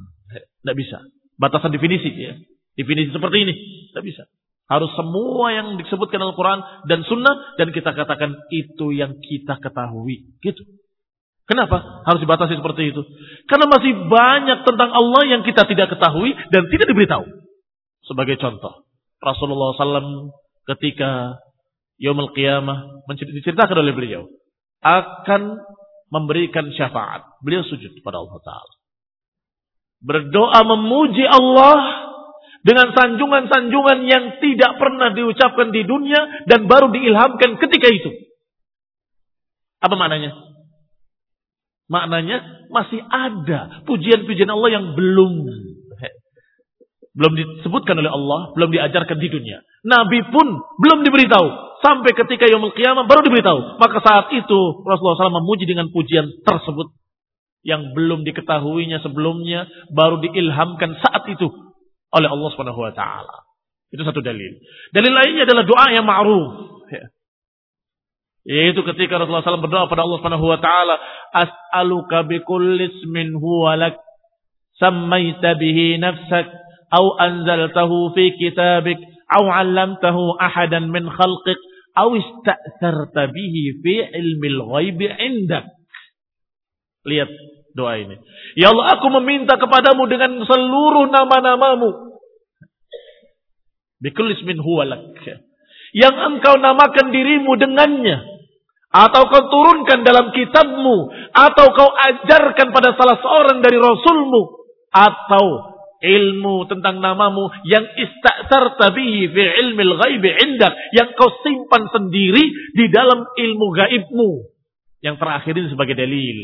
Tidak bisa. Batasan definisi ya. Definisi seperti ini. Tidak bisa. Harus semua yang disebutkan dalam Quran dan Sunnah dan kita katakan itu yang kita ketahui. Gitu. Kenapa harus dibatasi seperti itu? Karena masih banyak tentang Allah yang kita tidak ketahui dan tidak diberitahu. Sebagai contoh, Rasulullah SAW ketika Yomul Qiyamah diceritakan oleh beliau akan memberikan syafaat. Beliau sujud kepada Allah Taala. Berdoa memuji Allah dengan sanjungan-sanjungan yang tidak pernah diucapkan di dunia dan baru diilhamkan ketika itu. Apa maknanya? Maknanya masih ada pujian-pujian Allah yang belum belum disebutkan oleh Allah, belum diajarkan di dunia. Nabi pun belum diberitahu. Sampai ketika Yomul Qiyamah baru diberitahu. Maka saat itu Rasulullah SAW memuji dengan pujian tersebut. Yang belum diketahuinya sebelumnya. Baru diilhamkan saat itu oleh Allah Subhanahu wa taala. Itu satu dalil. Dalil lainnya adalah doa yang ma'ruf. Ya. Yaitu ketika Rasulullah SAW berdoa pada Allah Subhanahu wa taala, "As'aluka bi kulli ismin huwa lak sammaita bihi nafsak aw anzaltahu fi kitabik aw 'allamtahu ahadan min khalqik aw ista'tharta bihi fi ilmil ghaibi 'indak." Lihat doa ini. Ya Allah, aku meminta kepadamu dengan seluruh nama-namamu. Bikulis min huwalak. Yang engkau namakan dirimu dengannya. Atau kau turunkan dalam kitabmu. Atau kau ajarkan pada salah seorang dari rasulmu. Atau ilmu tentang namamu yang istasar tabihi fi ilmil ghaibi indak. Yang kau simpan sendiri di dalam ilmu gaibmu. Yang terakhir ini sebagai dalil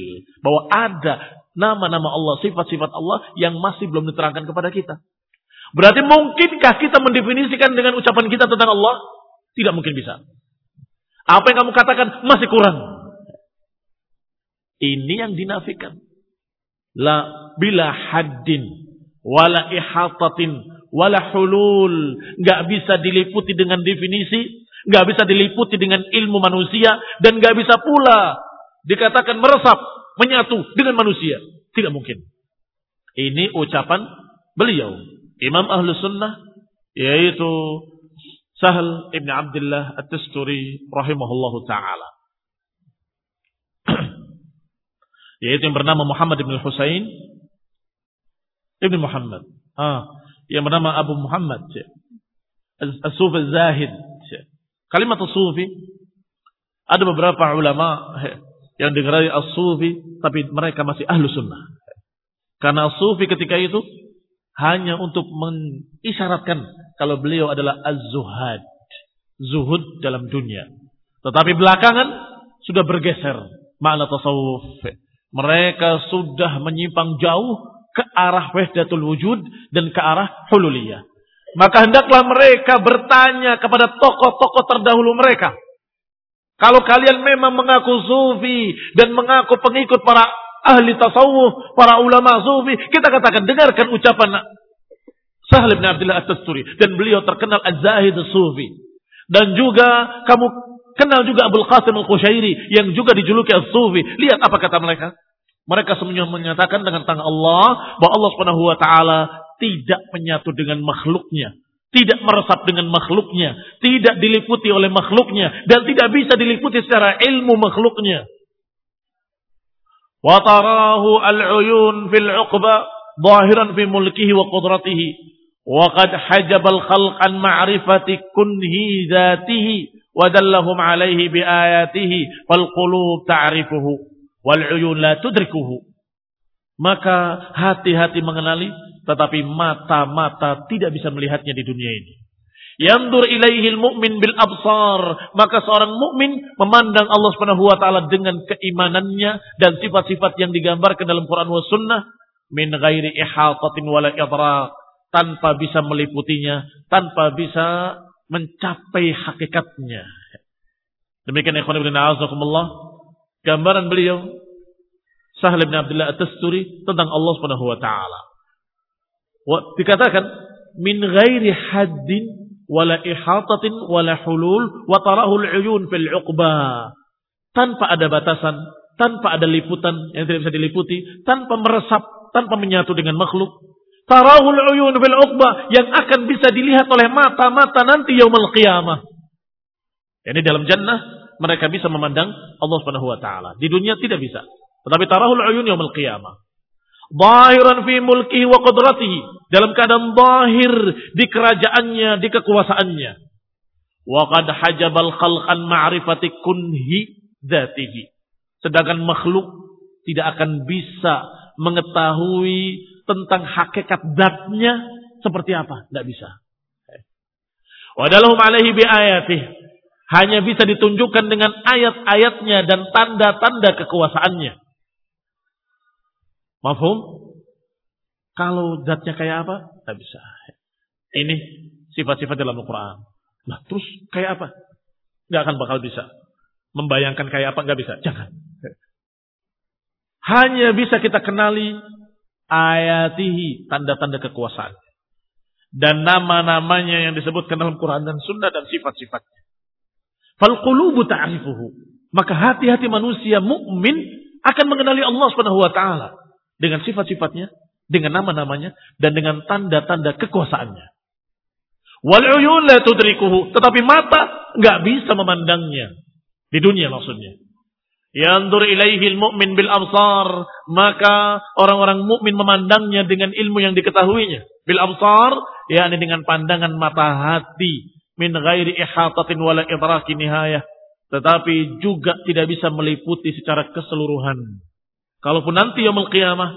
bahwa ada nama-nama Allah, sifat-sifat Allah yang masih belum diterangkan kepada kita. Berarti mungkinkah kita mendefinisikan dengan ucapan kita tentang Allah? Tidak mungkin bisa. Apa yang kamu katakan masih kurang. Ini yang dinafikan. La bila haddin wala ihatatin wala hulul. Nggak bisa diliputi dengan definisi, nggak bisa diliputi dengan ilmu manusia, dan nggak bisa pula dikatakan meresap, menyatu dengan manusia. Tidak mungkin. Ini ucapan beliau. Imam Ahlu Sunnah, yaitu Sahal Ibn Abdullah At-Tusturi rahimahullahu ta'ala. yaitu yang bernama Muhammad Ibn Husain Ibn Muhammad. Ah, yang bernama Abu Muhammad. As-Sufi Zahid. Kalimat Sufi ada beberapa ulama yang digerai as-sufi tapi mereka masih ahlu sunnah. Karena sufi ketika itu hanya untuk mengisyaratkan kalau beliau adalah az-zuhad. Zuhud dalam dunia. Tetapi belakangan sudah bergeser makna tasawuf. Mereka sudah menyimpang jauh ke arah wahdatul wujud dan ke arah hululiyah. Maka hendaklah mereka bertanya kepada tokoh-tokoh terdahulu mereka kalau kalian memang mengaku sufi dan mengaku pengikut para ahli tasawuf, para ulama sufi, kita katakan dengarkan ucapan Sahal bin Abdullah At-Tasturi dan beliau terkenal Az-Zahid Sufi. Dan juga kamu kenal juga Abdul Qasim Al-Qushairi yang juga dijuluki As-Sufi. Lihat apa kata mereka? Mereka semuanya menyatakan dengan tangan Allah bahwa Allah Subhanahu wa taala tidak menyatu dengan makhluknya tidak meresap dengan makhluknya, tidak diliputi oleh makhluknya, dan tidak bisa diliputi secara ilmu makhluknya. وَتَرَاهُ الْعُيُونَ فِي الْعُقْبَةِ ظَاهِرًا فِي مُلْكِهِ وَقُدْرَتِهِ وَقَدْ حَجَبَ الْخَلْقَ عَنْ مَعْرِفَةِ كُنْهِ ذَاتِهِ وَدَلَّهُمْ عَلَيْهِ بِآيَاتِهِ فَالْقُلُوبُ تَعْرِفُهُ وَالْعُيُونَ لَا تُدْرِكُهُ Maka hati-hati mengenali tetapi mata-mata tidak bisa melihatnya di dunia ini. Yandur ilaihil mu'min bil absar. Maka seorang mukmin memandang Allah Subhanahu wa taala dengan keimanannya dan sifat-sifat yang digambarkan dalam Quran wa sunnah min ghairi ihatatin wala idrak tanpa bisa meliputinya, tanpa bisa mencapai hakikatnya. Demikian ikhwan ibn a'azakumullah gambaran beliau Sahal bin Abdullah At-Tasturi tentang Allah Subhanahu wa taala dikatakan min ghairi haddin wala ihatatin wala hulul wa tarahul uyun fil uqba tanpa ada batasan tanpa ada liputan yang tidak bisa diliputi tanpa meresap tanpa menyatu dengan makhluk Tarahul uyun bil uqbah yang akan bisa dilihat oleh mata-mata nanti yaumul qiyamah. Ini dalam jannah mereka bisa memandang Allah Subhanahu wa taala. Di dunia tidak bisa. Tetapi tarahul uyun yaumul qiyamah. Zahiran fi mulkihi wa qudratihi. Dalam keadaan zahir di kerajaannya, di kekuasaannya. Wa qad hajabal khalqan ma'rifati kunhi dzatihi. Sedangkan makhluk tidak akan bisa mengetahui tentang hakikat zatnya seperti apa? Tidak bisa. Wadalhum alaihi bi ayatih. Hanya bisa ditunjukkan dengan ayat-ayatnya dan tanda-tanda kekuasaannya. Mafhum? Kalau zatnya kayak apa? Tidak bisa. Ini sifat-sifat dalam Al-Quran. Nah, terus kayak apa? Gak akan bakal bisa. Membayangkan kayak apa? Gak bisa. Jangan. Hanya bisa kita kenali ayatihi, tanda-tanda kekuasaan. Dan nama-namanya yang disebutkan dalam Quran dan Sunnah dan sifat-sifatnya. Fal qulubu ta'rifuhu. Maka hati-hati manusia mukmin akan mengenali Allah Subhanahu wa taala dengan sifat-sifatnya, dengan nama-namanya dan dengan tanda-tanda kekuasaannya. La tudrikuhu, tetapi mata nggak bisa memandangnya di dunia maksudnya. Yandur ilaihi mu'min bil absar. Maka orang-orang mukmin memandangnya dengan ilmu yang diketahuinya. Bil absar, yakni dengan pandangan mata hati. Min ghairi ihatatin wala idraki nihayah. Tetapi juga tidak bisa meliputi secara keseluruhan. Kalaupun nanti yaumul qiyamah,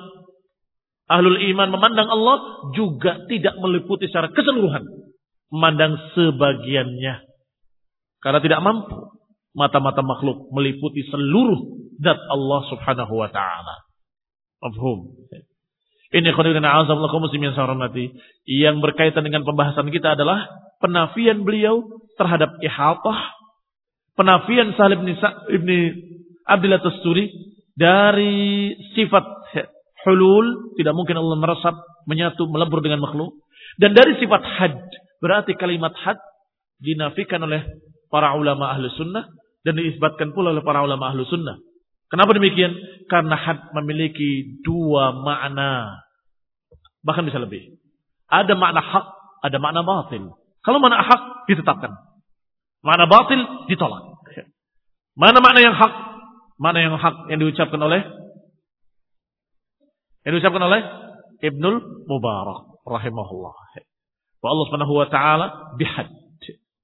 ahlul iman memandang Allah juga tidak meliputi secara keseluruhan. Memandang sebagiannya. Karena tidak mampu mata-mata makhluk meliputi seluruh zat Allah Subhanahu wa taala. Mafhum. Ini khonirina kaum muslimin yang. Yang berkaitan dengan pembahasan kita adalah penafian beliau terhadap ihatah. Penafian Salim ibn Abdullah Tasturi dari sifat hulul. Tidak mungkin Allah meresap, menyatu, melebur dengan makhluk. Dan dari sifat had. Berarti kalimat had dinafikan oleh para ulama ahli sunnah dan diisbatkan pula oleh para ulama ahlu sunnah. Kenapa demikian? Karena had memiliki dua makna. Bahkan bisa lebih. Ada makna hak, ada makna batil. Kalau makna hak ditetapkan. Makna batil ditolak. Mana makna yang hak? Mana yang hak yang diucapkan oleh yang diucapkan oleh Ibnul Mubarak rahimahullah. Wa Allah Subhanahu wa taala bihad.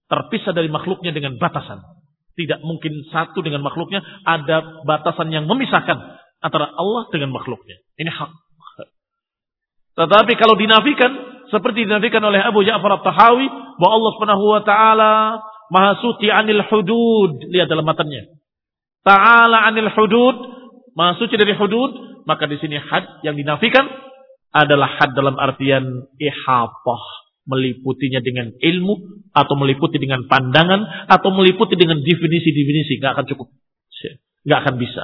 Terpisah dari makhluknya dengan batasan. Tidak mungkin satu dengan makhluknya. Ada batasan yang memisahkan antara Allah dengan makhluknya. Ini hak. Tetapi kalau dinafikan, seperti dinafikan oleh Abu Ja'far al-Tahawi, bahwa Allah subhanahu wa ta'ala maha suci anil hudud. Lihat dalam matanya. Ta'ala anil hudud, maha suci dari hudud, maka di sini had yang dinafikan adalah had dalam artian ihapah meliputinya dengan ilmu atau meliputi dengan pandangan atau meliputi dengan definisi-definisi. Nggak akan cukup. Nggak akan bisa.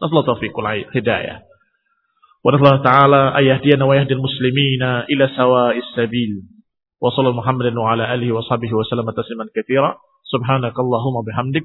Nasallahu taufiqul hidayah. Wa nasallahu ta'ala ayahdiyana wa yahdil muslimina ila sawa'is sabil. Wa sallallahu muhammadin wa ala alihi wa sahbihi wa sallam tasliman katsira subhanakallahumma bihamdik